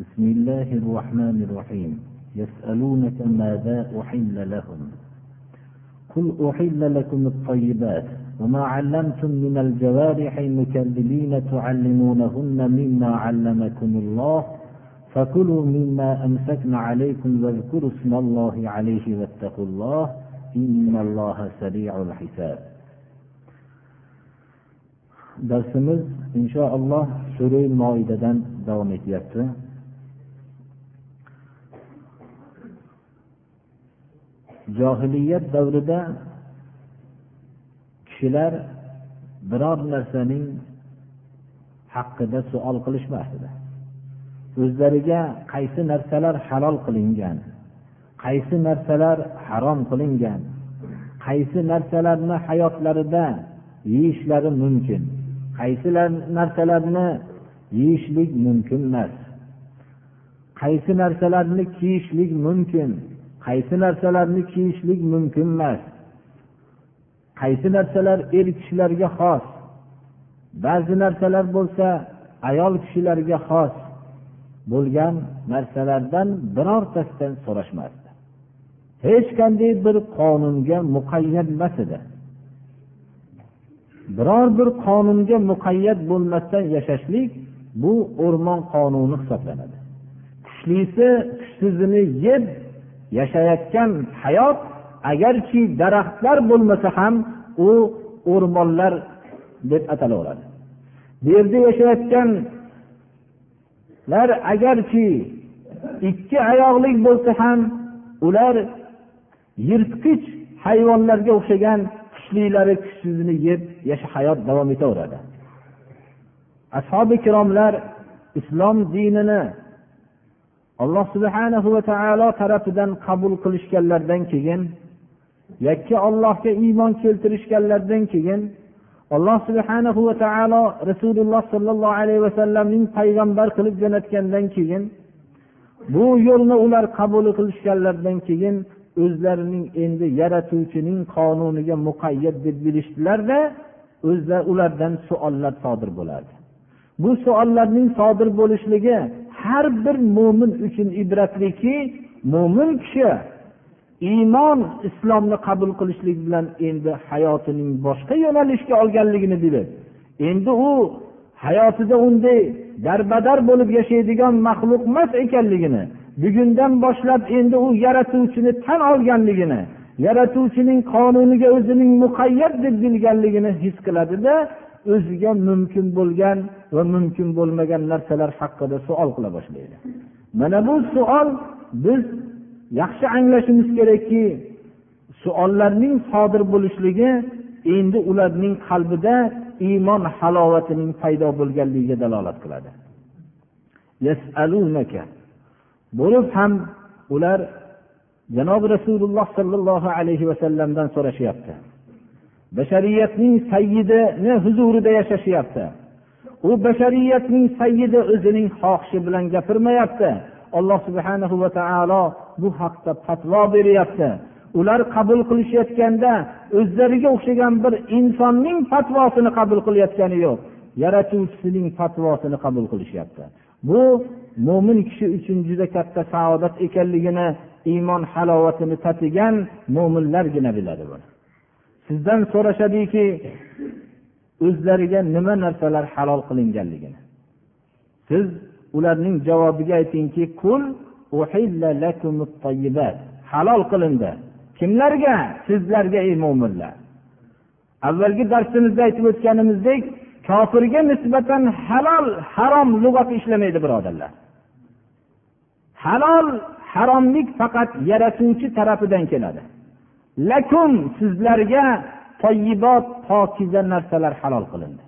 بسم الله الرحمن الرحيم. يسألونك ماذا أحل لهم. قل أحل لكم الطيبات وما علمتم من الجوارح مكلبين تعلمونهن مما علمكم الله فكلوا مما أمسكن عليكم واذكروا اسم الله عليه واتقوا الله إن الله سريع الحساب. Darsimiz inshaalloh sura moidadan davom etyapti johiliyat davrida kishilar biror narsaning haqida savol qilishmasdi. O'zlariga qaysi narsalar halol qilingan qaysi narsalar harom qilingan qaysi narsalarni hayotlarida yeyishlari mumkin qaysi narsalarni yeyishlik mumkin emas qaysi narsalarni kiyishlik mumkin qaysi narsalarni kiyishlik mumkin emas? Qaysi narsalar er kishilarga xos? Ba'zi narsalar bo'lsa ayol kishilarga xos. Bo'lgan narsalardan birortasidan so'rashmasdi. Hech qanday bir qonunga muqayyat emas edi. Biror bir qonunga muqayyat bo'lmasdan yashashlik bu o'rmon qonuni hisoblanadi. Kuchlisi kuchsizini yeb yashayotgan hayot agarki daraxtlar bo'lmasa ham u o'rmonlar deb atalaveradi. Bu yerda yashayotganlar agarki ikki oyoqli bo'lsa ham ular yirtqich hayvonlarga o'xshagan kuchlilari kuchsizini yeb yasha hayot davom etaveradi. Ashobi ikromlar islom dinini alloh subhanahu va taolo tarafidan qabul qilishganlaridan keyin yakka ollohga iymon keltirishganlaridan keyin alloh subhanahu va taolo rasululloh sollallohu alayhi vasallamning payg'ambar qilib jo'natgandan keyin bu yo'lni ular qabul qilishganlaridan keyin o'zlarining endi yaratuvchining qonuniga muqayyat deb bilishdilarda o'zlar ulardan suollar sodir bo'lardi. Bu suollarning sodir bo'lishligi har bir mo'min uchun ibratliki mo'min kishi iymon islomni qabul qilishlik bilan endi hayotining boshqa yo'nalishga olganligini bilib endi u hayotida unday darbadar bo'lib yashaydigan maxluq emas ekanligini bugundan boshlab endi u yaratuvchini tan olganligini yaratuvchining qonuniga o'zining muqayyat deb bilganligini his qiladida o'ziga mumkin bo'lgan va mumkin bo'lmagan narsalar haqida savol qila boshlaydi. Mana bu savol biz yaxshi anglashimiz kerakki savollarning sodir bo'lishligi endi ularning qalbida iymon halovatining paydo bo'lganligiga dalolat qiladi. Bo'lib ham ular janobi rasululloh sollallohu alayhi vasallamdan so'rashyapti. Bashariyatning sayyidini huzurida yashashyapti. U bashariyatning sayyidi o'zining xohishi bilan gapirmayapti. Alloh subhana va taolo bu haqda fatvo beryapti. Ular qabul qilishayotganda o'zlariga o'xshagan bir insonning fatvosini qabul qilayotgani yo'q yaratuvchisining fatvosini qabul qilishyapti. Bu mo'min kishi uchun juda katta saodat ekanligini iymon halovatini tatigan mo'minlargina biladi buni. Sizdan so'rashadiki o'zlariga nima narsalar halol qilinganligini. Siz ularning javobiga aytingki qul halol qilindi. Kimlarga? Sizlarga ey mo'minlar avvalgi darsimizda aytib o'tganimizdek kofirga nisbatan halol harom lug'ati ishlamaydi birodarlar. Halol haromlik faqat yaratuvchi tarafidan keladi. Lakum sizlarga toyibot pokiza narsalar halol qilindi.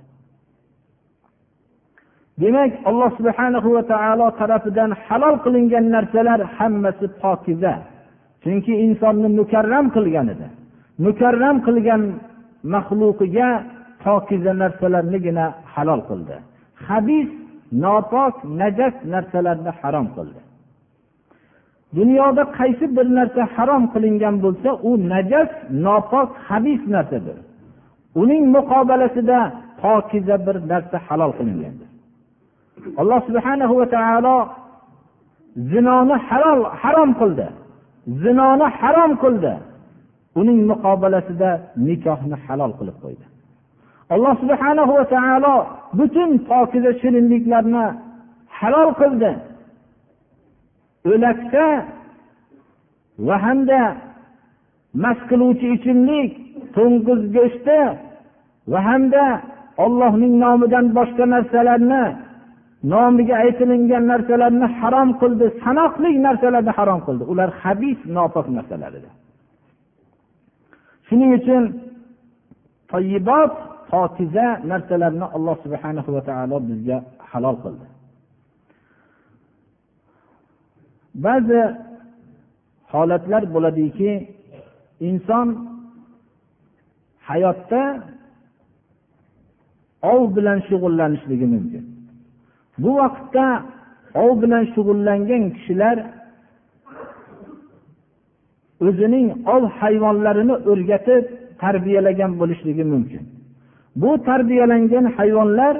Demak alloh subhana va taolo tarafidan halol qilingan narsalar hammasi pokiza. Chunki insonni mukarram qilgan edi. Mukarram qilgan maxluqiga pokiza narsalarnigina halol qildi. Habis nopok najas narsalarni harom qildi. Dunyoda qaysi bir narsa harom qilingan bo'lsa u najas nopok habis narsadir. Uning muqobalasida pokiza bir narsa halol qilingandir. Alloh subhanahu va taolo zinoni halol harom qildi. Zinoni harom qildi. Uning muqobalasida nikohni halol qilib qo'ydi. Alloh subhana va taolo butun pokiza shirinliklarni halol qildi. O'lakda va hamda mast qiluvchi ichimlik to'ng'iz go'shti va hamda ollohning nomidan boshqa narsalarni nomiga aytilingan narsalarni harom qildi sanoqli narsalarni harom qildi. Ular habis nopok narsalar edi shuning uchun toyibot pokiza narsalarni alloh subhana va taolo bizga halol qildi. Ba'zi holatlar bo'ladiki inson hayotda ov bilan shug'ullanishligi mumkin. Bu vaqtda ov bilan shug'ullangan kishilar o'zining ov hayvonlarini o'rgatib tarbiyalagan bo'lishligi mumkin. Bu tarbiyalangan hayvonlar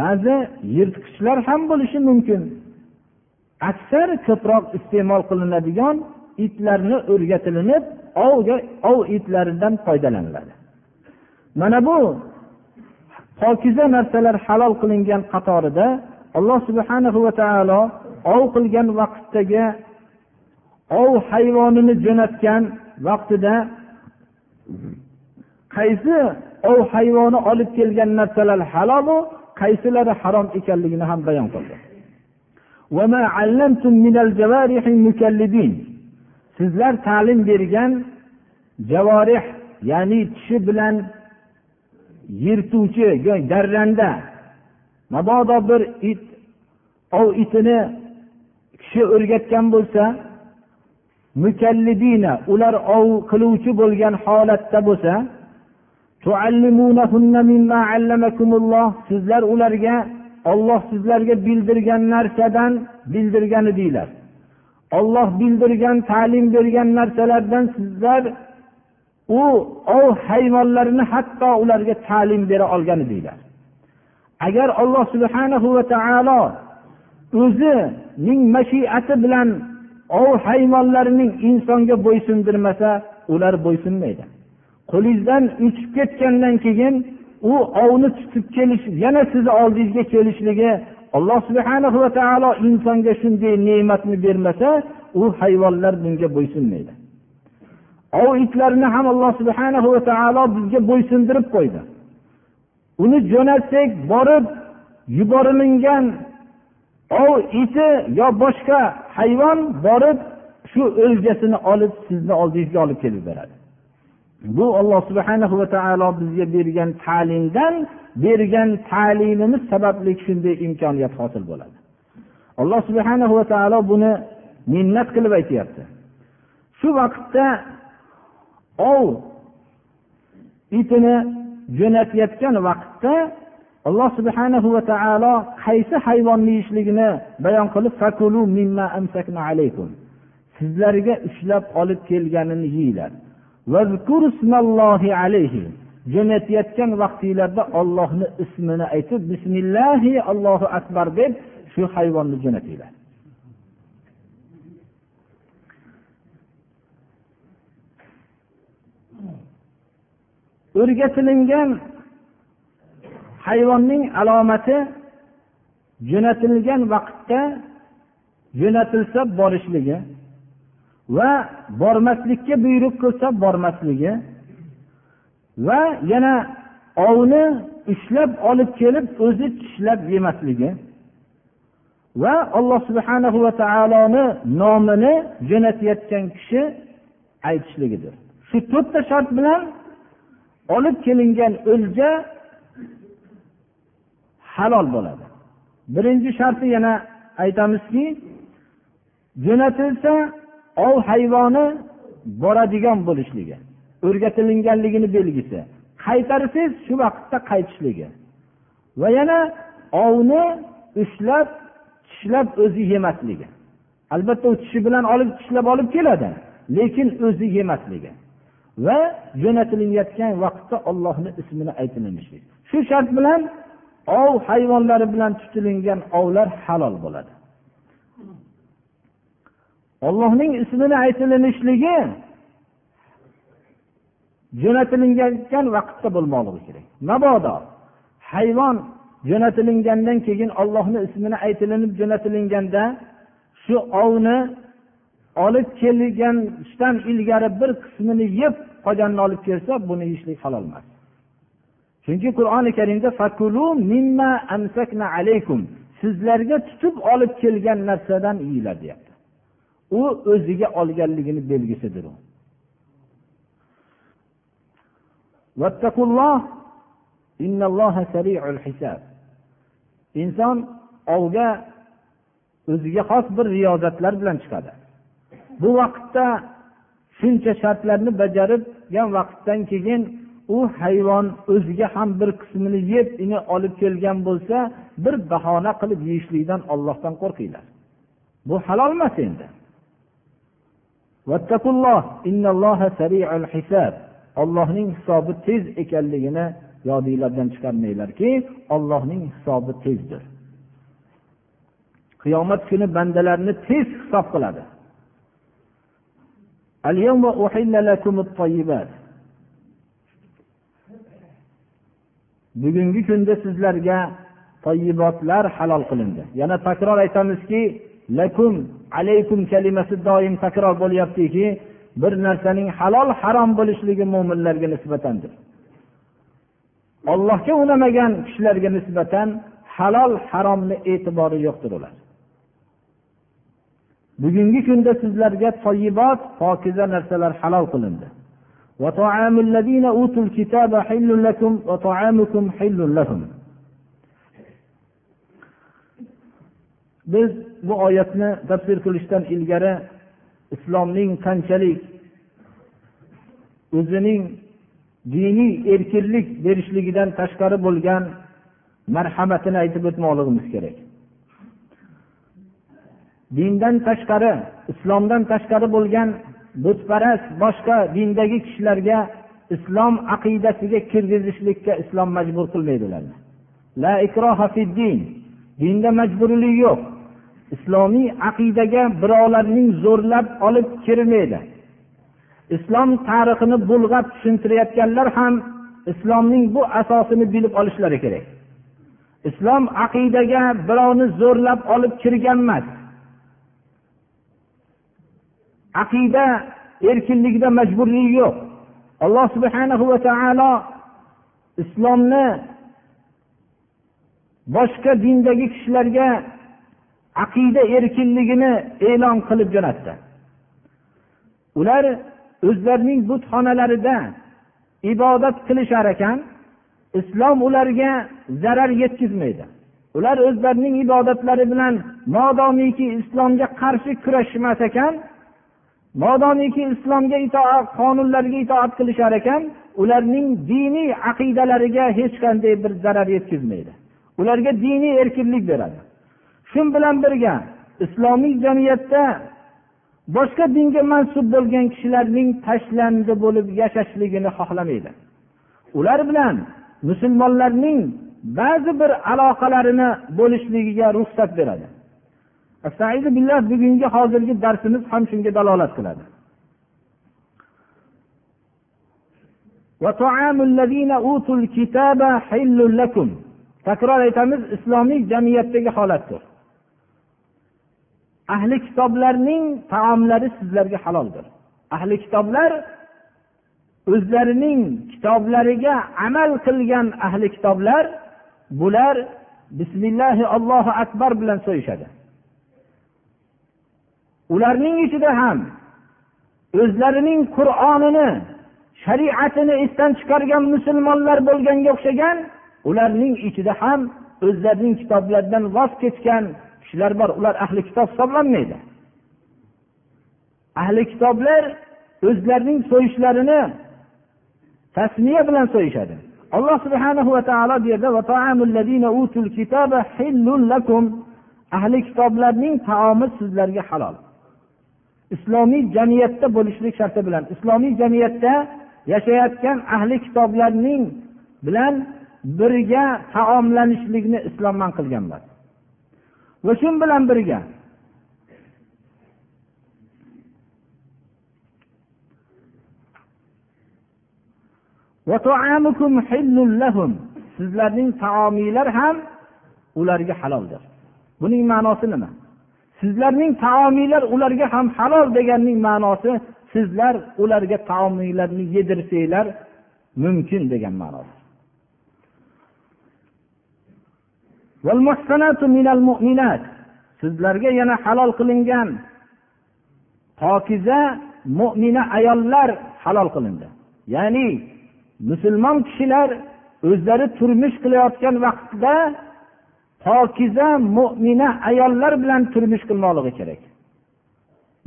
ba'zi yirtqichlar ham bo'lishi mumkin. Aksar ko'proq iste'mol qilinadigan itlarni o'rgatilinib ovga ov itlaridan foydalaniladi. Mana bu pokiza narsalar halol qilingan qatorida alloh subhana va taolo ov qilgan vaqtdagi ov hayvonini jo'natgan vaqtida qaysi ov hayvoni olib kelgan narsalar halolu qaysilari harom ekanligini ham bayon qildi. Sizlar ta'lim bergan javorih ya'ni tishi bilan yirtuvchi darranda mabodo bir it ov itini kishi o'rgatgan bo'lsa mukallidina ular ov qiluvchi bo'lgan holatda bo'lsa sizlar ularga olloh sizlarga bildirgan narsadan bildirgan edinglar olloh bildirgan ta'lim bergan narsalardan sizlar u ov hayvonlarini hatto ularga ta'lim bera olgan edinglar agar alloh subhanahu va taolo o'zining mashiati bilan ov hayvonlarining insonga bo'ysundirmasa ular bo'ysunmaydi. Qo'lingizdan uchib ketgandan keyin u ovni tutib kelish yana sizni oldingizga kelishligi alloh subhana va taolo insonga shunday ne'matni bermasa u hayvonlar bunga bo'ysunmaydi. Ov itlarini ham alloh subhana va taolo bizga bo'ysundirib qo'ydi. Uni jo'natsak borib yuborilingan ov iti yo boshqa hayvon borib shu o'ljasini olib sizni oldingizga olib kelib beradi. Bu alloh subhana va taolo bizga bergan ta'limdan bergan ta'limimiz sababli shunday imkoniyat hosil bo'ladi. Alloh subhana va taolo buni minnat qilib aytyapti. Shu vaqtda ov itini jo'natayotgan vaqtda alloh subhana va taolo qaysi hayvonni yeyishligini bayon qilib sizlarga ushlab olib kelganini yeyglar jo'natayotgan vaqtinglarda ollohni ismini aytib bismillahi allohu akbar deb shu hayvonni jo'natinglar. O'rgatilingan hayvonning alomati jo'natilgan vaqtda jo'natilsa borishligi va bormaslikka buyruq qilsa bormasligi va yana ovni ushlab olib kelib o'zi tishlab yemasligi va alloh subhana va taoloni nomini jo'natayotgan kishi aytishligidir. Shu to'rtta shart bilan olib kelingan o'lja halol bo'ladi. Birinchi sharti yana aytamizki jo'natilsa ov hayvoni boradigan bo'lishligi o'rgatilinganligini belgisi. Qaytarsangiz shu vaqtda qaytishligi. Va yana ovni ushlab tishlab o'zi yemasligi. Albatta u tishi bilan olib tishlab olib keladi lekin o'zi yemasligi. Va jo'natilayotgan vaqtda ollohni ismini aytilishligi shu shart bilan ov hayvonlari bilan tutilingan ovlar halol bo'ladi. Ollohning ismini aytilinishligi jo'natilingan vaqtda bo'lmoqligi kerak. Mabodo hayvon jo'natilingandan keyin ollohni ismini aytilinib jo'natilinganda shu ovni olib kelgandan ilgari bir qismini yeb qolganini olib kelsa buni yeyishlik halol emas. Chunki qur'oni karimda sizlarga tutib olib kelgan narsadan yeyinglar deyapti. U o'ziga olganligini belgisidir u. Inson ovga o'ziga xos bir riyozatlar bilan chiqadi. Bu vaqtda shuncha shartlarni bajargan vaqtdan keyin u hayvon o'ziga ham bir qismini yeb ini olib kelgan bo'lsa bir bahona qilib yeyishlikdan ollohdan qo'rqinglar. Bu halol emas endi. Ollohning hisobi tez ekanligini yodinglardan chiqarmanglarki ollohning hisobi tezdir. Qiyomat kuni bandalarni tez hisob qiladi. Bugungi kunda sizlarga toyibotlar halol qilindi. Yana takror aytamizki lakum alaykum kalimasi doim takror bo'lyaptiki bir narsaning halol harom bo'lishligi mo'minlarga nisbatandir. Ollohga unamagan kishilarga nisbatan halol haromni e'tibori yo'qdir ular. Bugungi kunda sizlarga toyibot pokiza narsalar halol qilindi. Biz bu oyatni tafsir qilishdan ilgari islomning qanchalik o'zining diniy erkinlik berishligidan tashqari bo'lgan marhamatini aytib o'tmoqligimiz kerak. Dindan tashqari islomdan tashqari bo'lgan butparast boshqa dindagi kishilarga islom aqidasiga kirgizishlikka islom majbur qilmaydi ularni la ikroha fid din. Dinda majburiylik yo'q. Islomiy aqidaga birovlarning zo'rlab olib kirmaydi. Islom tarixini bulg'ab tushuntirayotganlar ham islomning bu asosini bilib olishlari kerak. Islom aqidaga birovni zo'rlab olib kirgan emas. Aqida erkinligida majburlik yo'q. Alloh subhanahu va taolo islomni boshqa dindagi kishilarga aqida erkinligini e'lon qilib jo'natdi. Ular o'zlarining butxonalarida ibodat qilishar ekan islom ularga zarar yetkazmaydi. Ular o'zlarining ibodatlari bilan modomiki islomga qarshi kurashmas ekan modomiki islomga itoat qonunlarga itoat qilishar ekan ularning diniy aqidalariga hech qanday bir zarar yetkazmaydi. Ularga diniy erkinlik beradi. Shu bilan birga islomiy jamiyatda boshqa dinga mansub bo'lgan kishilarning tashlandi bo'lib yashashligini xohlamaydi. Ular bilan musulmonlarning ba'zi bir aloqalarini bo'lishligiga ruxsat beradi. Billah bugungi hozirgi darsimiz ham shunga dalolat qiladi. Takror aytamiz islomiy jamiyatdagi holatdir. Ahli kitoblarning taomlari sizlarga haloldir. Ahli kitoblar o'zlarining kitoblariga amal qilgan ahli kitoblar bular bismillahi allohu akbar bilan so'yishadi. Ularning ichida ham o'zlarining qur'onini shariatini esdan chiqargan musulmonlar bo'lganga o'xshagan ularning ichida ham o'zlarining kitoblaridan voz kechgan kishilar bor ular ahli kitob hisoblanmaydi. Ahli kitoblar o'zlarining so'yishlarini tasmiya bilan so'yishadi. Alloh subhanahu va taolo bu yerda ahli kitoblarning taomi sizlarga halol. Islomiy jamiyatda bo'lishlik sharti bilan islomiy jamiyatda yashayotgan ahli kitoblarning bilan birga taomlanishlikni islom man qilganlar. Va shu bilan birga. Sizlarning taominglar ham ularga haloldir. Buning ma'nosi nima? Sizlarning taominglar ularga ham halol deganning ma'nosi sizlar ularga taominglarni yedirsanglar mumkin degan ma'nosi. Sizlarga yana halol qilingan pokiza mo'mina ayollar halol qilindi. Ya'ni musulmon kishilar o'zlari turmush qilayotgan vaqtda pokiza mo'mina ayollar bilan turmush qilmoqligi kerak.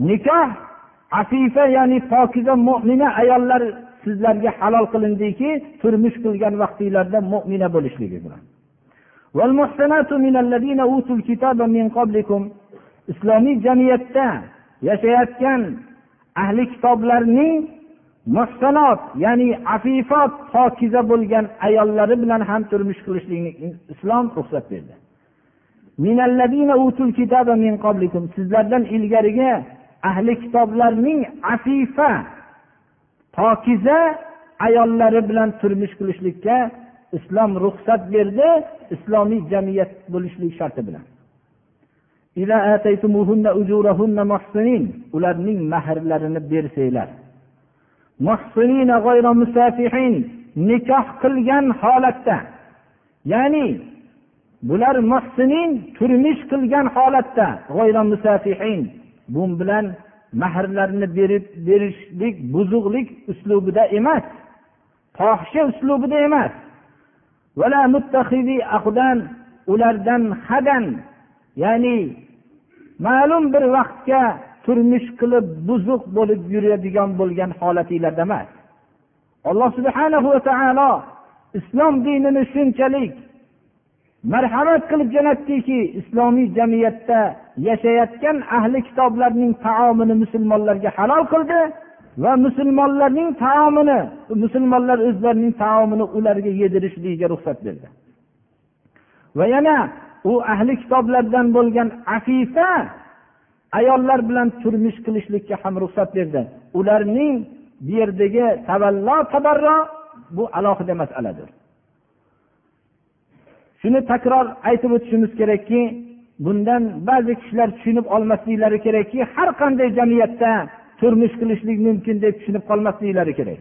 Nikoh afifa ya'ni pokiza mo'mina ayollar sizlarga halol qilindiki turmush qilgan vaqtinglarda mo'mina bo'lishligi bilan. Islomiy jamiyatda yashayotgan ahli kitoblarning muhsanot ya'ni afifot pokiza bo'lgan ayollari bilan ham turmush qilishlikni islom ruxsat berdi sizlardan ilgarigi ahli kitoblarning afifa pokiza ayollari bilan turmush qilishlikka islom ruxsat berdi islomiy jamiyat bo'lishlik sharti bilan. Ularning mahrlarini bersanglar. Nikoh qilgan holatda. Ya'ni bular muhsinin turmush qilgan holatda. Bu bilan mahrlarni berib berishlik buzuqlik uslubida emas. Fohisha uslubida emas. Ulardan hadan ya'ni ma'lum bir vaqtga turmush qilib buzuq bo'lib yuradigan bo'lgan holatinglarda emas alloh subhana va taolo islom dinini shunchalik marhamat qilib jo'natdiki islomiy jamiyatda yashayotgan ahli kitoblarning taomini musulmonlarga halol qildi va musulmonlarning taomini musulmonlar o'zlarining taomini ularga yedirishligiga ruxsat berdi. Va yana u ahli kitoblardan bo'lgan afifa ayollar bilan turmush qilishlikka ham ruxsat berdi. Ularning bu yerdagi tavallo tabarro bu alohida masaladir. Shuni takror aytib o'tishimiz kerakki bundan ba'zi kishilar tushunib olmasliklari kerakki har qanday jamiyatda turmush qilishlik mumkin deb tushunib qolmasliklari kerak.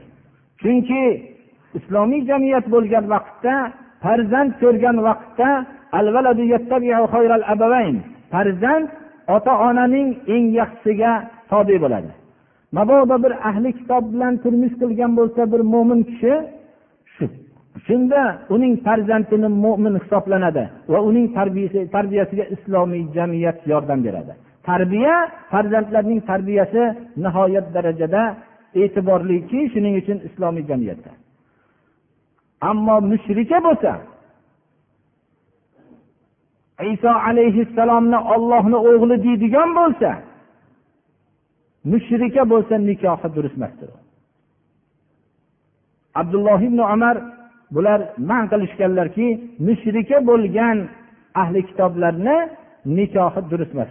Chunki islomiy jamiyat bo'lgan vaqtda farzand ko'rgan vaqtda farzand ota onaning eng yaxshisiga tobe bo'ladi. Mabodo bir ahli kitob bilan turmush qilgan bo'lsa bir mo'min kishi shunda uning farzandini mo'min hisoblanadi va uning tarbiyasiga islomiy jamiyat yordam beradi. Tarbiya farzandlarning tarbiyasi nihoyat darajada e'tiborliki shuning uchun islomiy jamiyatda. Ammo mushrika bo'lsa iso alayhissalomni ollohni o'g'li deydigan bo'lsa mushrika bo'lsa nikohi durust emasdir abdulloh ibn umar bular man qilishganlarki mushrika bo'lgan ahli kitoblarni nikohi durust emas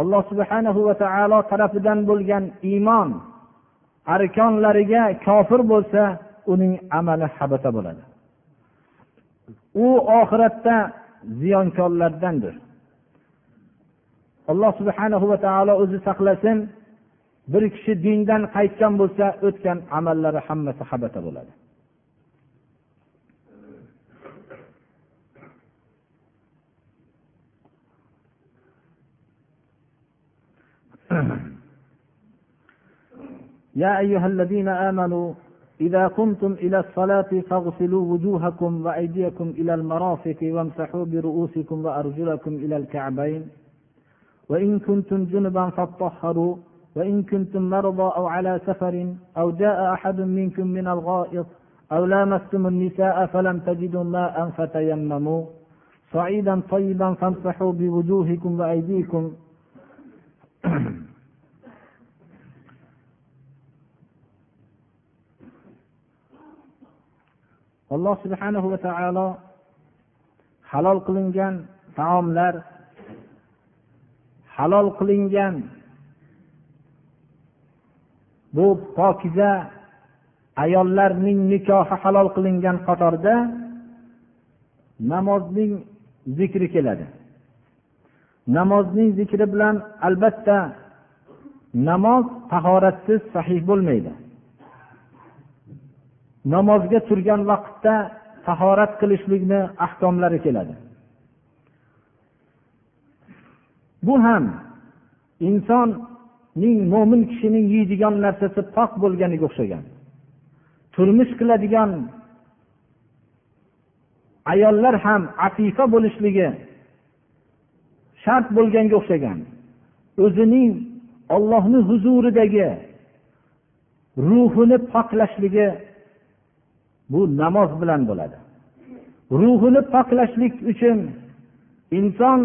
alloh subhanahu va taolo tarafidan bo'lgan iymon arkonlariga kofir bo'lsa uning amali habata bo'ladi. U oxiratda ziyonkorlardandir. Alloh subhanahu va taolo o'zi saqlasin bir kishi dindan qaytgan bo'lsa o'tgan amallari hammasi habata bo'ladi. يا أيها الذين آمنوا إذا قمتم إلى الصلاة فاغسلوا وجوهكم وأيديكم إلى المرافق وامسحوا برؤوسكم وأرجلكم إلى الكعبين. وإن كنتم جنبا فاطهروا وإن كنتم مرضى أو على سفر أو جاء أحد منكم من الغائط أو لامستم النساء فلم تجدوا ماء فتيمموا. صعيدا طيبا فامسحوا بوجوهكم وأيديكم. alloh subhana va taolo halol qilingan taomlar halol qilingan bu pokiza ayollarning nikohi halol qilingan qatorda namozning zikri keladi. Namozning zikri bilan albatta namoz tahoratsiz sahih bo'lmaydi. Namozga turgan vaqtda tahorat qilishlikni ahkomlari keladi. Bu ham insonning mo'min kishining yeydigan narsasi pok bo'lganiga o'xshagan. Turmush qiladigan ayollar ham afifa bo'lishligi shart bo'lganga o'xshagan. O'zining ollohni huzuridagi ruhini poklashligi bu namoz bilan bo'ladi. Ruhini poklashlik uchun inson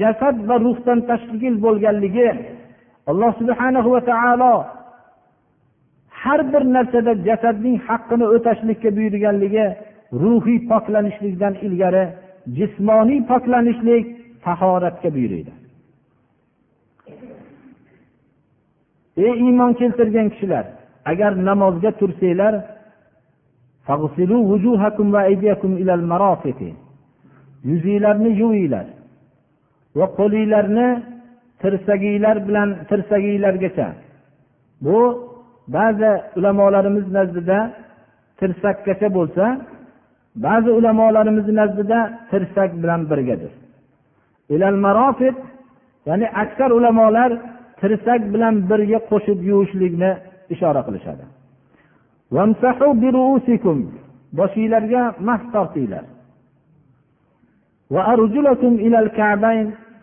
jasad va ruhdan tashkil bo'lganligi alloh subhana va taolo har bir narsada jasadning haqqini o'tashlikka buyurganligi ruhiy poklanishlikdan ilgari jismoniy poklanishlik tahoratga buyuriydi. Ey iymon keltirgan kishilar agar namozga tursanglar yuzinglarni yuvinglar va qo'linglarni tirsaginglar bilan tirsaginglargacha. Bu ba'zi ulamolarimiz nazdida tirsakkacha bo'lsa ba'zi ulamolarimiz nazdida tirsak bilan birgadir. Ilal marofit ya'ni aksar ulamolar tirsak bilan birga qo'shib yuvishlikni ishora qilishadi. Boshinglarga mas tortinglar.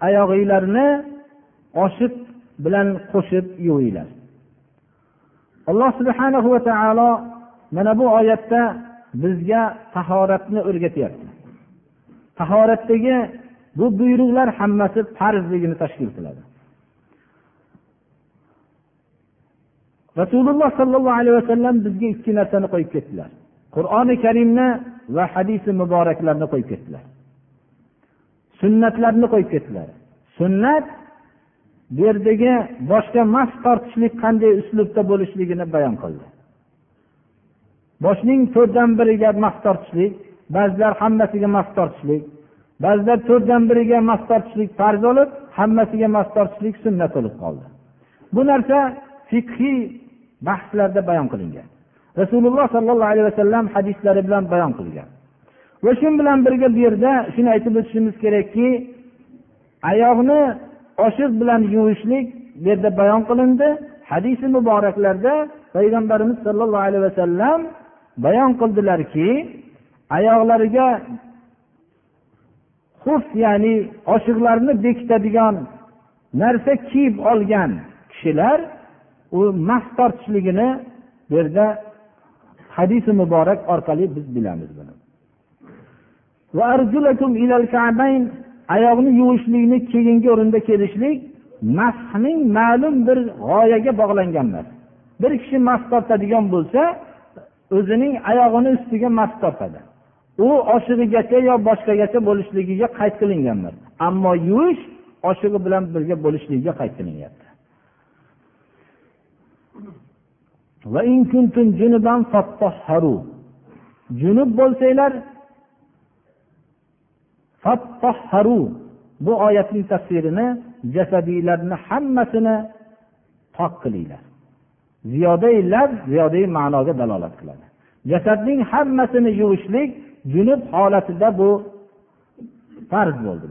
oyog'inglarni oshiq bilan qo'shib yuvinglar. Alloh subhana va taolo mana bu oyatda bizga tahoratni o'rgatyapti. Tahoratdagi bu buyruqlar hammasi farzligini tashkil qiladi. Rasululloh sollallohu alayhi vasallam bizga ikki narsani qo'yib ketdilar. Qur'oni karimni va hadisi muboraklarni qo'yib ketdilar. Sunnatlarni qo'yib ketdilar. Sunnat bu yerdagi boshga mas tortishlik qanday uslubda bo'lishligini bayon qildi. Boshning to'rtdan biriga mas tortishlik ba'zilar hammasiga mas tortishlik ba'zilar to'rtdan biriga mas tortishlik farz bo'lib hammasiga mas tortishlik sunnat bo'lib qoldi. Bu narsa fiqhiy bahslarda bayon qilingan. Rasululloh sollallohu alayhi vasallam hadislari bilan bayon qilgan. Va shu bilan birga bu yerda shuni aytib o'tishimiz kerakki oyoqni oshiq bilan yuvishlik bu yerda bayon qilindi. Hadisi muboraklarda payg'ambarimiz sollallohu alayhi vasallam bayon qildilarki oyoqlariga xuf ya'ni oshiqlarni bekitadigan narsa kiyib olgan kishilar u mas tortishligini bu yerda hadisi muborak orqali biz bilamiz buni. Oyoqni yuvishlikni keyingi o'rinda kelishlik mashning ma'lum bir g'oyaga bog'langan emas bir kishi mas tortadigan bo'lsa o'zining oyog'ini ustiga mas tortadi. U oshig'igacha yo boshqagacha bo'lishligiga qayd qilingan emas ammo yuvish oshig'i bilan birga bo'lishligiga qayd qilinyapti. junub bo'lsanglar bu oyatning tafsirini jasadiylarni hammasini pok qilinglar ziyodai lab ziyodai ma'noga dalolat qiladi jasadning hammasini yuvishlik junub holatida bu farz bo'ldi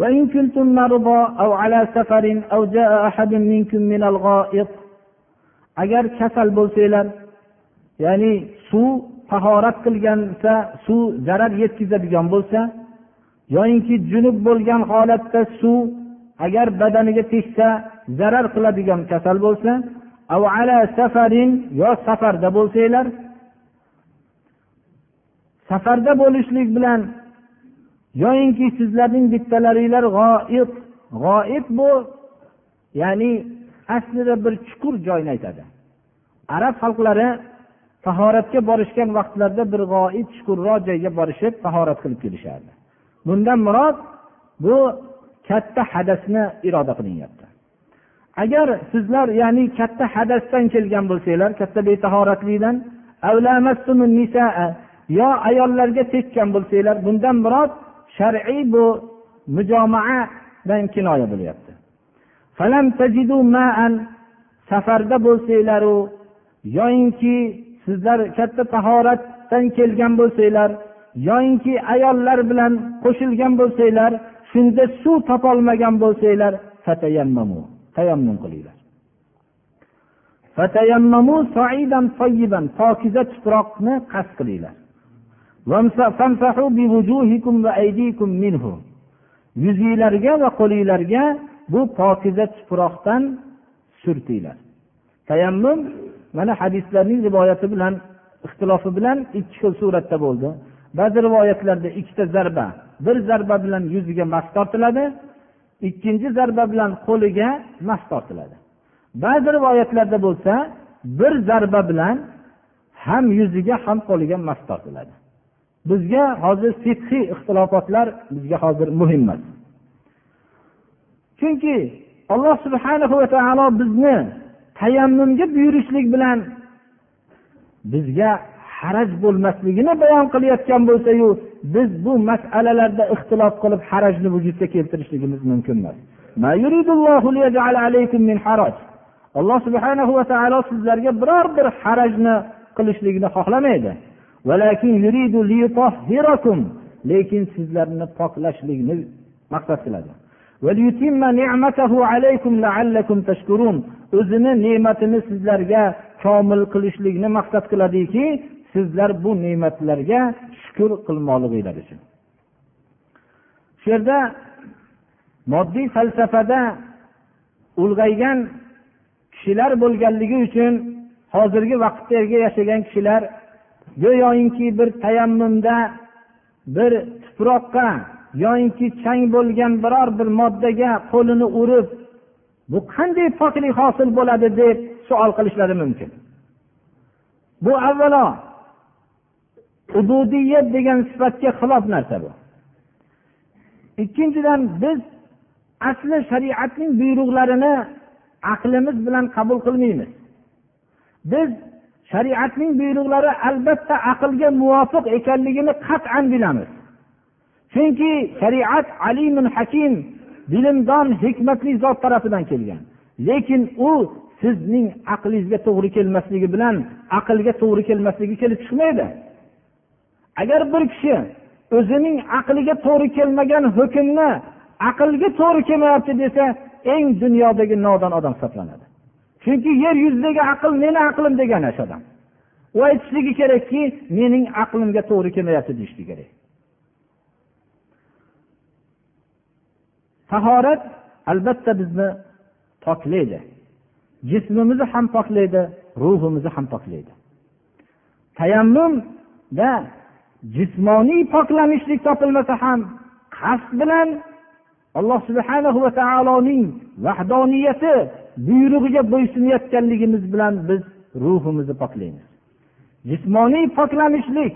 وإن كنتم مرضى أو على سفر أو جاء أحد منكم من الغائط agar kasal bo'lsanglar ya'ni suv tahorat qilgansa suv zarar yetkazadigan bo'lsa yoyinki junub bo'lgan holatda suv agar badaniga tegsa zarar qiladigan kasal bo'lsa safarin yo safarda bo'lsanglar safarda bo'lishlik bilan yoyinki sizlarning bittalaringlar g'oib g'oib bu ya'ni aslida bir chuqur joyni aytadi. Arab xalqlari tahoratga borishgan vaqtlarida bir g'oib chuqurroq joyga borishib tahorat qilib kelishardi. Bundan murod bu katta hadasni iroda qilinyapti. Agar sizlar ya'ni katta hadasdan kelgan bo'lsanglar katta betahoratlikdan yo ayollarga tekkan bo'lsanglar bundan murod shar'iy bu mujomaadan kinoya bo'lyapti. Safarda bo'lsanglaru yoyinki sizlar katta tahoratdan kelgan bo'lsanglar yoyinki ayollar bilan qo'shilgan bo'lsanglar shunda suv topolmagan bo'lsanglar tayammum qilinglar. Pokiza tuproqni qasd qilinglar. Yuzinglarga va qo'linglarga bu pokiza tuproqdan surtinglar. Tayammum mana hadislarning rivoyati bilan ixtilofi bilan ikki xil suratda bo'ldi. Ba'zi rivoyatlarda ikkita zarba bir zarba bilan yuziga mas tortiladi ikkinchi zarba bilan qo'liga mas tortiladi. Ba'zi rivoyatlarda bo'lsa bir zarba bilan ham yuziga ham qo'liga mas tortiladi. Bizga hozir fiqhiy ixtilofotlar bizga hozir muhim emas. Chunki alloh subhanahu va taolo bizni tayammumga buyurishlik bilan bizga haraj bo'lmasligini bayon qilayotgan bo'lsayu biz bu masalalarda ixtilof qilib harajni vujudga keltirishligimiz mumkin emas. Alloh subhanahu va taolo sizlarga biror bir harajni qilishlikni xohlamaydi. Lekin sizlarni poklashlikni maqsad qiladi. O'zini ne'matini sizlarga komil qilishlikni maqsad qiladiki sizlar bu ne'matlarga shukur qilmoqliginglar uchun. Shu yerda moddiy falsafada ulg'aygan kishilar bo'lganligi uchun hozirgi vaqtdagi yashagan kishilar go'yoki bir tayammumda bir tuproqqa yoyinki chang bo'lgan biror bir moddaga qo'lini urib bu qanday poklik hosil bo'ladi? deb savol qilishlari mumkin. Bu avvalo ubudiyat degan sifatga xilof narsa bu. Ikkinchidan biz asli shariatning buyruqlarini aqlimiz bilan qabul qilmaymiz. Biz shariatning buyruqlari albatta aqlga muvofiq ekanligini qat'an bilamiz. Chunki shariat alimun hakim bilimdon hikmatli zot tarafidan kelgan. Lekin u sizning aqlingizga to'g'ri kelmasligi bilan aqlga to'g'ri kelmasligi kelib chiqmaydi. Agar bir kishi o'zining aqliga to'g'ri kelmagan hukmni aqlga to'g'ri kelmayapti desa eng dunyodagi nodon odam hisoblanadi. Chunki yer yuzidagi aql meni aqlim degan o'sha odam. U aytishligi kerakki mening aqlimga to'g'ri kelmayapti deyishligi kerak. Tahorat albatta bizni poklaydi. Jismimizni ham poklaydi ruhimizni ham poklaydi. Tayammumda jismoniy poklanishlik topilmasa ham qasd bilan alloh subhana va taoloning vahdoniyati buyrug'iga bo'ysunayotganligimiz bilan biz ruhimizni poklaymiz. Jismoniy poklanishlik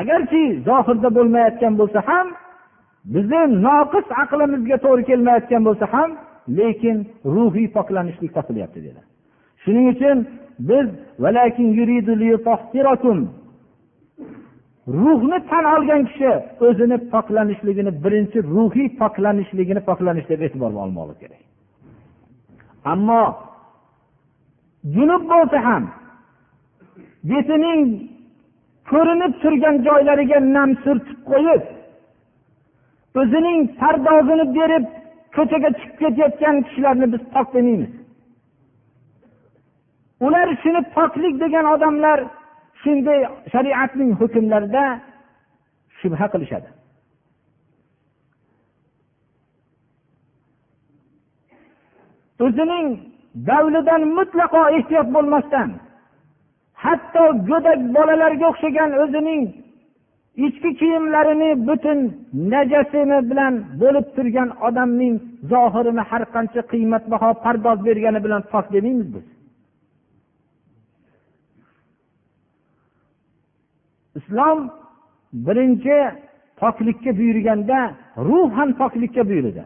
agarki zohirda bo'lmayotgan bo'lsa ham bizni noqis aqlimizga to'g'ri kelmayotgan bo'lsa ham lekin ruhiy poklanishlik topilyapti dedi. Shuning uchun biz ruhni tan olgan kishi o'zini poklanishligini birinchi ruhiy poklanishligini poklanish deb e'tiborga olmoqlik kerak. Ammo junub bo'lsa ham betining ko'rinib turgan joylariga nam surtib qo'yib o'zining pardozini berib ko'chaga chiqib ketayotgan kishilarni biz pok demaymiz ular shuni poklik degan odamlar shunday shariatning hukmlarida shubha qilishadi. O'zining davlidan mutlaqo ehtiyot bo'lmasdan hatto go'dak bolalarga o'xshagan o'zining ichki kiyimlarini butun najasini bilan bo'lib turgan odamning zohirini har qancha qiymatbaho pardoz bergani bilan pok demaymiz biz. Islom birinchi poklikka buyurganda ruh ham poklikka buyurdi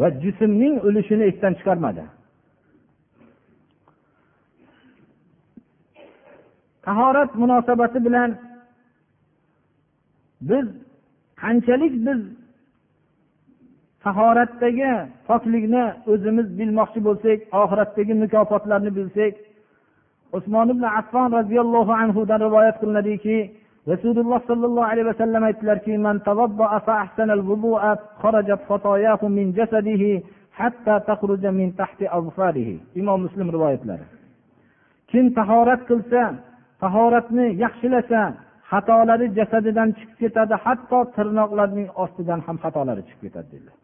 va jismning ulushini esdan chiqarmadi. Tahorat munosabati bilan biz qanchalik biz tahoratdagi poklikni o'zimiz bilmoqchi bo'lsak oxiratdagi mukofotlarni bilsak usmon ibn affon roziyallohu anhudan rivoyat qilinadiki rasululloh sollallohu alayhi vasallam aytdilarki imom muslim rivoyatlari. Kim tahorat qilsa tahoratni yaxshilasa xatolari jasadidan chiqib ketadi hatto tirnoqlarning ostidan ham xatolari chiqib ketadi dedilar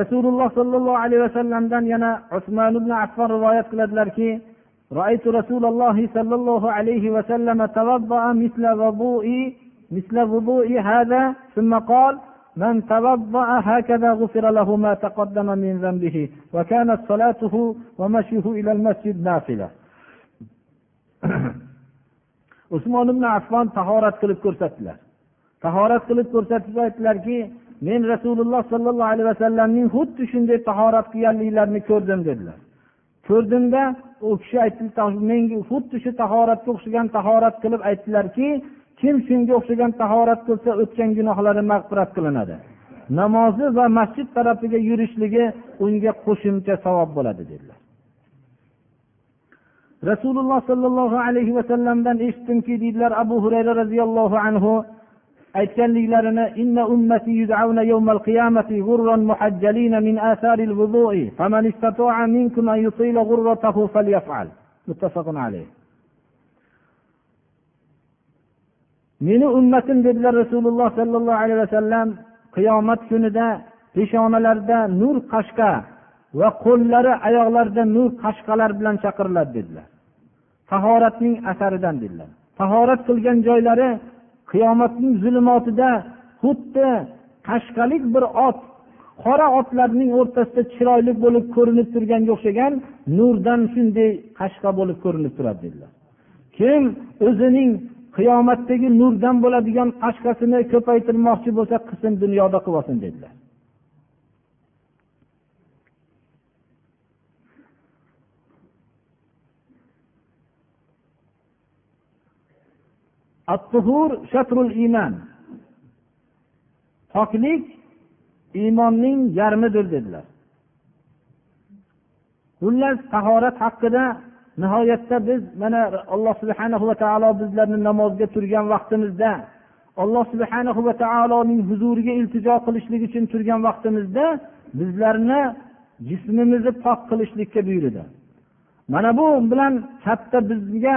rasululloh sollallohu alayhi vasallamdan yana usmon ibn affon rivoyat qiladilarki رأيت رسول الله صلى الله عليه وسلم توضأ مثل وضوء مثل وضوء هذا ثم قال من توضأ هكذا غفر له ما تقدم من ذنبه وكانت صلاته ومشيه إلى المسجد نافلة usmon ibn affon tahorat qilib ko'rsatdilar. Tahorat qilib ko'rsatib aytdilarki men rasululloh sollallohu alayhi vasallamning xuddi shunday tahorat qilganliklarini ko'rdim dedilar. Ko'rdimda u kishi aytdi menga xuddi shu tahoratga o'xshagan tahorat qilib aytdilarki kim shunga o'xshagan tahorat qilsa o'tgan gunohlari mag'firat qilinadi. Namozi va masjid tarafiga yurishligi unga qo'shimcha savob bo'ladi dedilar. Rasululloh sollallohu alayhi vasallamdan eshitdimki deydilar abu hurayra roziyallohu anhu aytganliklarini inna ummati yud'auna yawmal qiyamati ghurran muhajjalina min atharil wudu'i. Faman istata'a minkum an yutila ghurratahu falyaf'al. Muttafaqun alayh. Meni ummatim dedilar rasululloh sollallohu alayhi vasallam qiyomat kunida peshonalarida nur qashqa va qo'llari oyoqlarida nur qashqalar bilan chaqiriladi dedilar. Tahoratning asaridan dedilar. Tahorat qilgan joylari qiyomatning zulmotida xuddi qashqalik bir ot qora otlarning o'rtasida chiroyli bo'lib ko'rinib turganga o'xshagan nurdan shunday qashqa bo'lib ko'rinib turadi dedilar. Kim o'zining qiyomatdagi nurdan bo'ladigan qashqasini ko'paytirmoqchi bo'lsa qilsin dunyoda qilib olsin dedilar. Attuhur shatrul iymon poklik iymonning yarmidir dedilar. Xullas tahorat haqida nihoyatda biz mana alloh subhana va taolo bizlarni namozga turgan vaqtimizda alloh subhana va taoloning huzuriga iltijo qilishlik uchun turgan vaqtimizda bizlarni jismimizni pok qilishlikka buyurdi. Mana bu bilan katta bizga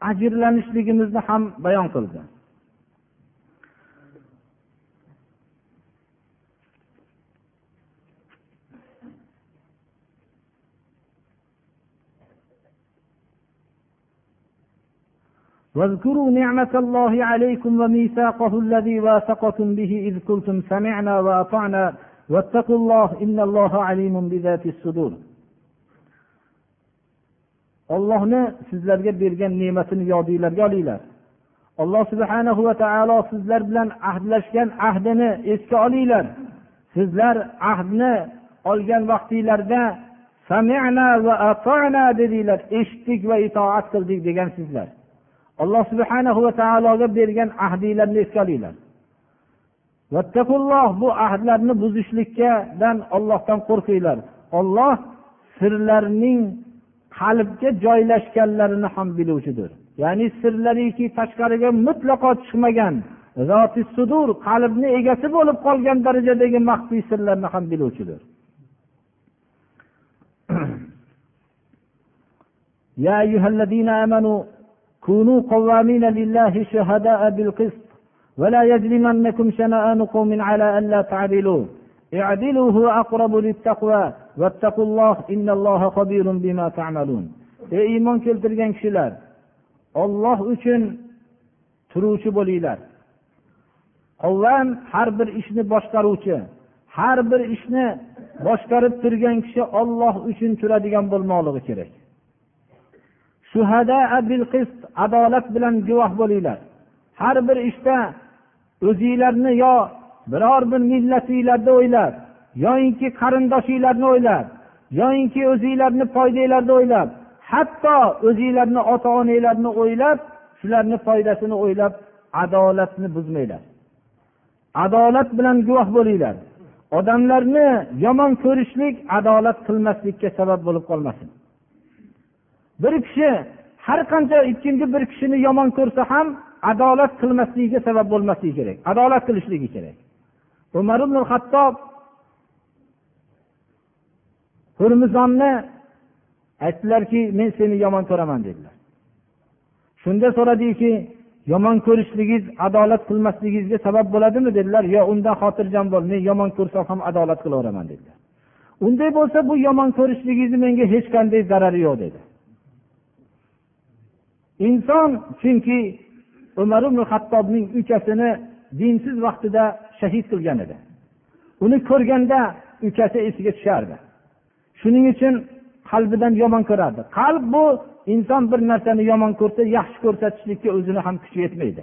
ajrlanishligimizni ham bayon qildi واذكروا نعمة الله عليكم وميثاقه الذي واثقكم به إذ قلتم سمعنا وأطعنا واتقوا الله إن الله عليم بذات الصدور ollohni sizlarga bergan ne'matini yodinglarga olinglar. Alloh subhana va taolo sizlar bilan ahdlashgan ahdini esga olinglar. Sizlar ahdni olgan vaqtinglarda va atona dedinglar eshitdik va itoat qildik degansizlar alloh subhana va taologa bergan ahdinglarni esga olinglar. Vattaqulloh bu ahdlarni buzishlikkadan ollohdan qo'rqinglar. Olloh sirlarning qalbga joylashganlarini ham biluvchidir ya'ni sirlariki tashqariga mutlaqo chiqmagan zoti sudur qalbni egasi bo'lib qolgan darajadagi maxfiy sirlarni ham biluvchidir يا أيها الذين آمنوا كونوا قوامين لله شهداء بالقسط ولا يجرمنكم شنآن قوم على ألا تعدلوا اعدلوا هو أقرب للتقوى واتقوا الله إن الله خبير بما تعملون ey iymon keltirgan kishilar olloh uchun turuvchi bo'linglar qovvam har bir ishni boshqaruvchi har bir ishni boshqarib turgan kishi olloh uchun turadigan bo'lmoqligi kerak adolat bilan guvoh bo'linglar har bir ishda o'zinglarni yo biror bir millatinglarni o'ylab yoyinki qarindoshinglarni o'ylab yoyinki o'zinglarni foydanglarni o'ylab hatto o'zinglarni ota onanglarni o'ylab shularni foydasini o'ylab adolatni buzmanglar. Adolat bilan guvoh bo'linglar. Odamlarni yomon ko'rishlik adolat qilmaslikka sabab bo'lib qolmasin. Bir kishi har qancha ikkinchi bir kishini yomon ko'rsa ham adolat qilmasligiga sabab bo'lmasligi kerak adolat qilishligi kerak. Umar ibn hattob hurmizonni aytdilarki men seni yomon ko'raman dedilar. Shunda so'radiki yomon ko'rishligingiz adolat qilmasligingizga sabab bo'ladimi? dedilar. Yo undan xotirjam bo'l men yomon ko'rsam ham adolat qilaveraman dedilar. Unday bo'lsa bu yomon ko'rishligingizni menga hech qanday zarari yo'q dedi. Inson chunki umar ibn hattobning ukasini dinsiz vaqtida shahid qilgan edi. Uni ko'rganda ukasi esiga tushardi. Shuning uchun qalbidan yomon ko'rardi. Qalb bu inson bir narsani yomon ko'rsa yaxshi ko'rsatishlikka o'zini ham kuchi yetmaydi.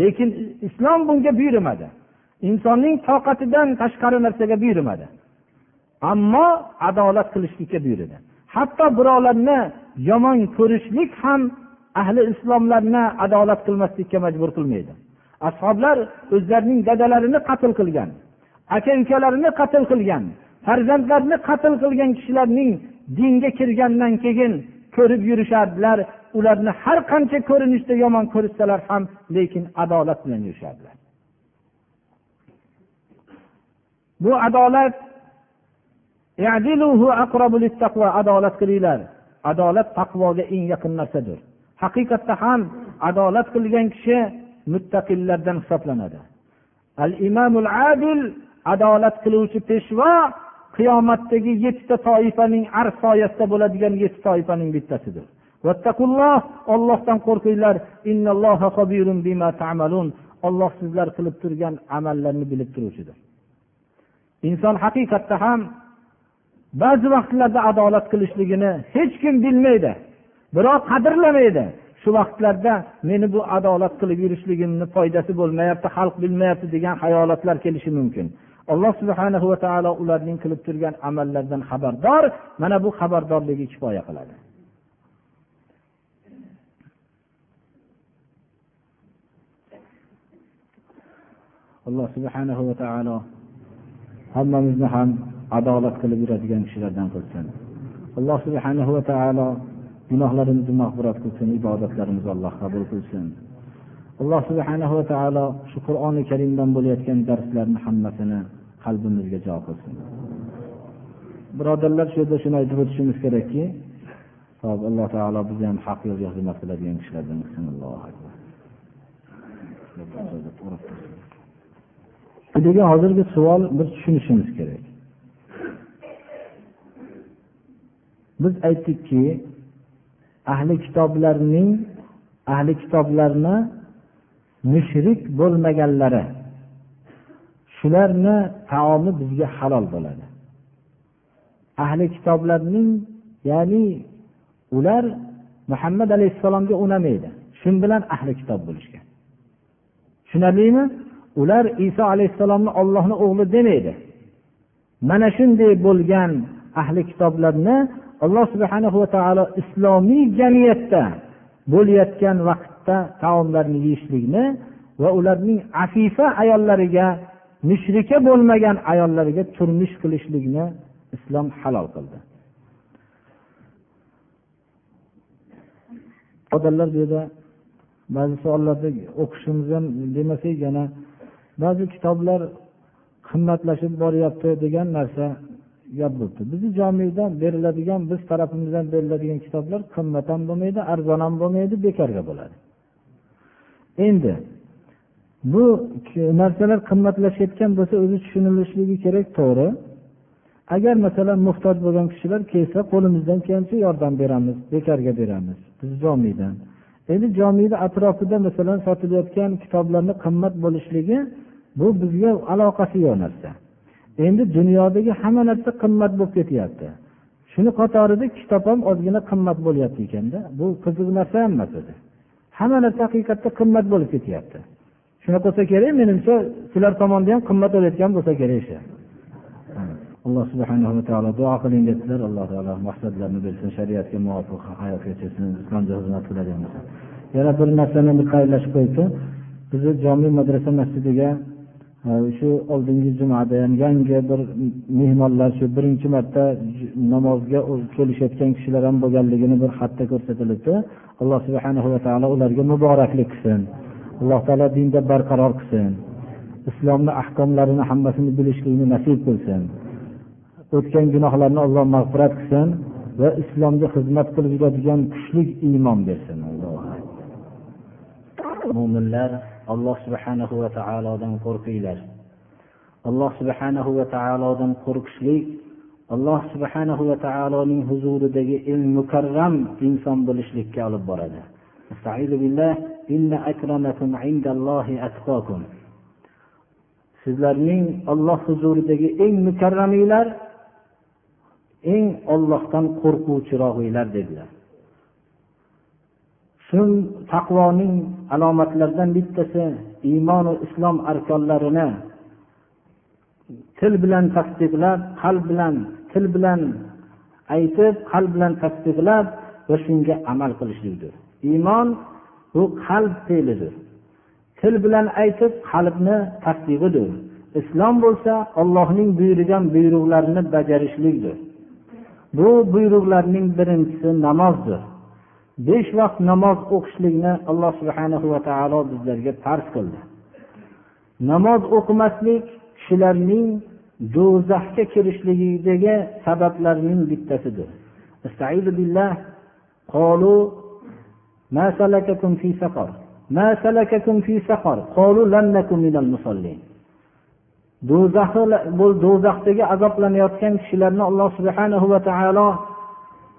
Lekin islom bunga buyurmadi. Insonning toqatidan tashqari narsaga buyurmadi. Ammo adolat qilishlikka buyurdi. Hatto birovlarni yomon ko'rishlik ham ahli islomlarni adolat qilmaslikka majbur qilmaydi. Ashoblar o'zlarining dadalarini qatl qilgan aka ukalarini qatl qilgan farzandlarini qatl qilgan kishilarning dinga kirgandan keyin ko'rib yurishardilar. Ularni har qancha ko'rinishda yomon ko'rishsalar ham lekin adolat bilan yurishardilar. Bu adolat adolat qilinglar. Adolat taqvoga eng yaqin narsadir. Haqiqatda ham adolat qilgan kishi muttaqillardan hisoblanadi. Al imomul adil adolat qiluvchi peshvo qiyomatdagi yettita toifaning arz soyasida bo'ladigan yetti toifaning bittasidir. Ollohdan qo'rqinglar. Olloh sizlar qilib turgan amallarni bilib turuvchidir. Inson haqiqatda ham ba'zi vaqtlarda adolat qilishligini hech kim bilmaydi birov qadrlamaydi. Shu vaqtlarda meni bu adolat qilib yurishligimni foydasi bo'lmayapti xalq bilmayapti degan hayolotlar kelishi mumkin. Alloh subhana va taolo ularning qilib turgan amallaridan xabardor mana bu xabardorligi kifoya qiladi. Alloh subhanahu va taolo hammamizni ham adolat qilib yuradigan kishilardan qilsin. Alloh subhanahu va taolo gunohlarimizni mag'firat qilsin ibodatlarimizni alloh qabul qilsin. Alloh subhanahu va taolo shu qur'oni karimdan bo'layotgan darslarni hammasini qalbimizga jo qilsin. Birodarlar shu yerda shuni aytib o'tishimiz kerakki hop alloh taolo bizni ham haq yo'lga xizmat qiladigan kishilardan qilsin. Degan hozirgi savol biz tushunishimiz kerak. Biz aytdikki ahli kitoblarning ahli kitoblarni mushrik bo'lmaganlari shularni taomi bizga halol bo'ladi. Ahli kitoblarning ya'ni ular muhammad alayhissalomga unamaydi. Shu bilan ahli kitob bo'lishgan. Tushunarlimi? Ular iso alayhissalomni ollohni o'g'li demaydi. Mana shunday bo'lgan ahli kitoblarni alloh subhana va taolo islomiy jamiyatda bo'layotgan vaqtda taomlarni yeyishlikni va ularning afifa ayollariga mushrika bo'lmagan ayollariga turmush qilishlikni islom halol qildi. Odamlar bu yerda ba'zi savollarni o'qishimiz ham demasak yana ba'zi kitoblar qimmatlashib boryapti degan narsa gap bo'libdi bizni jomiyda beriladigan biz tarafimizdan beriladigan kitoblar qimmat ham bo'lmaydi arzon ham bo'lmaydi bekorga bo'ladi. Endi bu narsalar qimmatlashayotgan bo'lsa o'zi tushunilishligi kerak to'g'ri. Agar masalan muhtoj bo'lgan kishilar kelsa qo'limizdan kelgancha yordam beramiz bekorga beramiz biz jomiydan. Endi jomiyni atrofida masalan sotilayotgan kitoblarni qimmat bo'lishligi bu bizga aloqasi yo'q narsa. Endi dunyodagi hamma narsa qimmat bo'lib ketyapti. Shuni qatorida kitob ham ozgina qimmat bo'lyapti ekanda. Bu qiziq narsa emas o'zi hamma narsa haqiqatda qimmat bo'lib ketyapti. Shunaqa bo'lsa kerak menimcha sizlar tomonda ham qimmat bo'layotgan bo'lsa kerak shu alloh subhanahu va taolo duo qiling dedilar alloh taolo maqsadlarini bersin shariatga muvofiq hayot kechirsin islomga xizmat qiladigan bo'lsin. Yana bir narsani bir qayerlashib qo'yibdi. Bizni jomiy madrasa masjidiga shu oldingi jumada ham yangi bir mehmonlar shu birinchi marta namozga kelishayotgan kishilar ham bo'lganligini bir xatda ko'rsatilibdi. Alloh subhana va taolo ularga muboraklik qilsin. Alloh taolo dinda barqaror qilsin. Islomni ahkomlarini hammasini bilishlikni nasib qilsin. O'tgan gunohlarni alloh mag'firat qilsin va islomga xizmat qilib yuradigan kuchli iymon bersin. Mo'minlar alloh subhanahu va taolodan qo'rqinglar. Alloh subhanahu va taolodan qo'rqishlik alloh subhanahu va taoloning huzuridagi eng mukarram inson bo'lishlikka olib boradi. Sizlarning olloh huzuridagi eng mukarraminglar eng ollohdan qo'rquvchirog'inglar dedilar. So'ng taqvoning alomatlaridan bittasi iymonu islom arkonlarini til bilan tasdiqlab qalb bilan til bilan aytib qalb bilan tasdiqlab va shunga amal qilishlikdir. Iymon bu qalb fe'lidir. Til bilan aytib qalbni tasdig'idir islom bo'lsa ollohning buyurgan buyruqlarini bajarishlikdir. Bu buyruqlarning birinchisi namozdir. besh vaqt namoz o'qishlikni alloh subhana va taolo bizlarga farz qildi. Namoz o'qimaslik kishilarning do'zaxga kirishligidagi sabablarning bittasidir. Qolu ma fi saqar? Ma fi saqar? Qolu do'zaxdagi azoblanayotgan kishilarni alloh subhanahu va taolo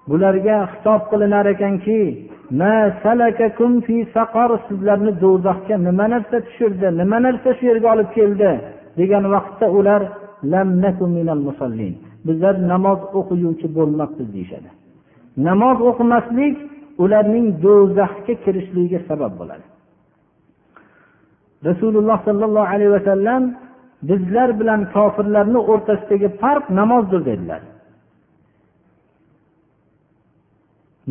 bularga xitob qilinar ekanki sizlarni do'zaxga nima narsa tushirdi nima narsa shu yerga olib keldi degan vaqtda ular bizlar namoz o'qiguvchi bo'lmabmiz deyishadi. Namoz o'qimaslik ularning do'zaxga kirishligiga sabab bo'ladi. Rasululloh sollallohu alayhi vasallam bizlar bilan kofirlarni o'rtasidagi farq namozdir dedilar.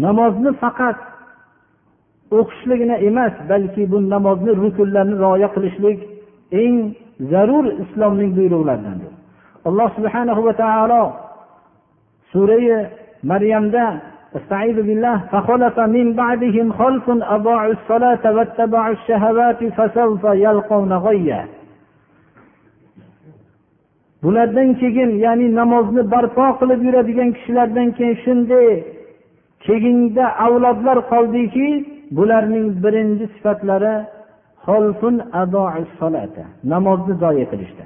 namozni faqat o'qishligina emas balki bu namozni rukunlarini rioya qilishlik eng zarur islomning buyruqlaridandir alloh subhanahu va taolo surai maryamda استعيذ بالله فخلف من بعدهم خلف أضاعوا الصلاة واتبعوا الشهوات فسوف يلقون غيا bulardan keyin ya'ni namozni barpo qilib yuradigan kishilardan keyin shunday keyinda avlodlar qoldiki bularning birinchi sifatlari namozni zoya qilishdi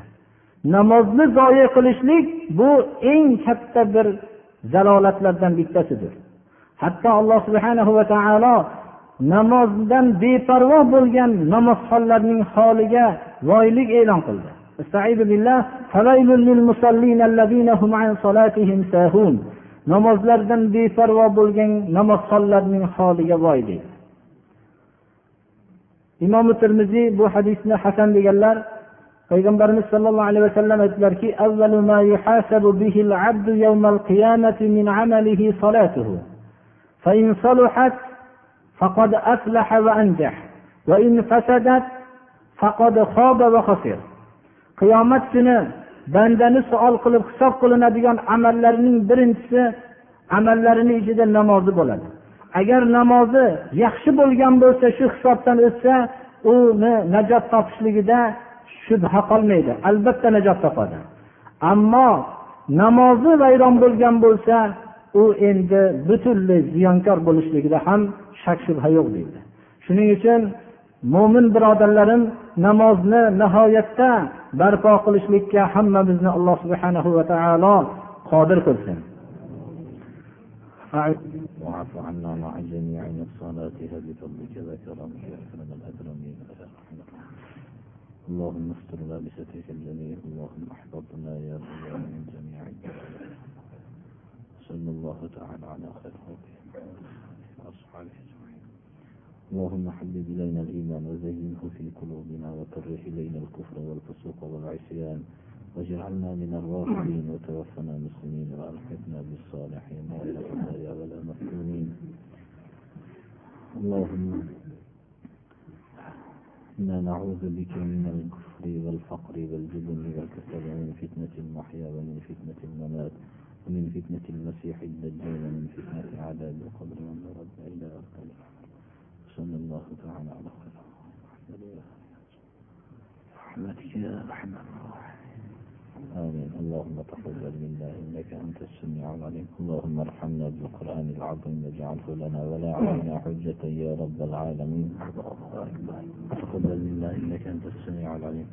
namozni zoya qilishlik bu eng katta bir zalolatlardan bittasidir. Hatto alloh subhana va taolo namozdan beparvo bo'lgan namozxonlarning holiga voylik e'lon qildi. Namozlardan beparvo bo'lgan namozxonlarning holiga voy deydi imom termiziy bu hadisni hasan deganlar payg'ambarimiz sollallohu alayhi vasallam aytdilarki qiyomat kuni bandani savol qilib hisob qilinadigan amallarining birinchisi amallarini ichida namozi bo'ladi. Agar namozi yaxshi bo'lgan bo'lsa shu hisobdan o'tsa uni najot topishligida shubha qolmaydi. Albatta najot topadi. Ammo namozi vayron bo'lgan bo'lsa u endi butunlay ziyonkor bo'lishligida ham shak shubha yo'q deydi. Shuning uchun mo'min birodarlarim namozni nihoyatda barpo qilishlikka hammamizni alloh subhanahu va taolo qodir qilsin واعف عنا مع جميع نقصاناتها بفضلك ذا كرمك يا اكرم الاكرمين يا ارحم اللهم استرنا بسترك الجميل اللهم احفظنا يا رب من جميع صلى الله تعالى على خير خلقه واصحابه اجمعين اللهم حبب إلينا الإيمان وزينه في قلوبنا وكره إلينا الكفر والفسوق والعصيان واجعلنا من الراشدين وتوفنا مسلمين وألحقنا بالصالحين غير خزايا ولا مفتونين اللهم إنا نعوذ بك من الكفر والفقر والجبن والكسل ومن فتنة المحيا ومن فتنة الممات ومن فتنة المسيح الدجال ومن فتنة عذاب القبر ومن رد إلى أرض صلى الله تعالى على خير رحمتك يا ارحم آمين. اللهم تقبل منا إنك أنت السميع العليم. اللهم ارحمنا بالقرآن العظيم. واجعله لنا ولا علينا حجة يا رب العالمين. تقبل منا إنك أنت السميع العليم.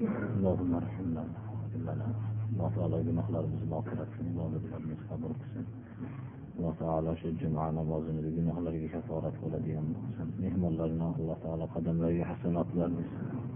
اللهم ارحمنا واغفر لنا الله تعالى gunohlarimizni mag'firat qilin ibodatlarimizni qabul qilsin alloh taolo shu juma namozini gunohlarga kaforat bo'ladigan bo'lsin mehmonlarni alloh taolo qadamlariga hasanot bersin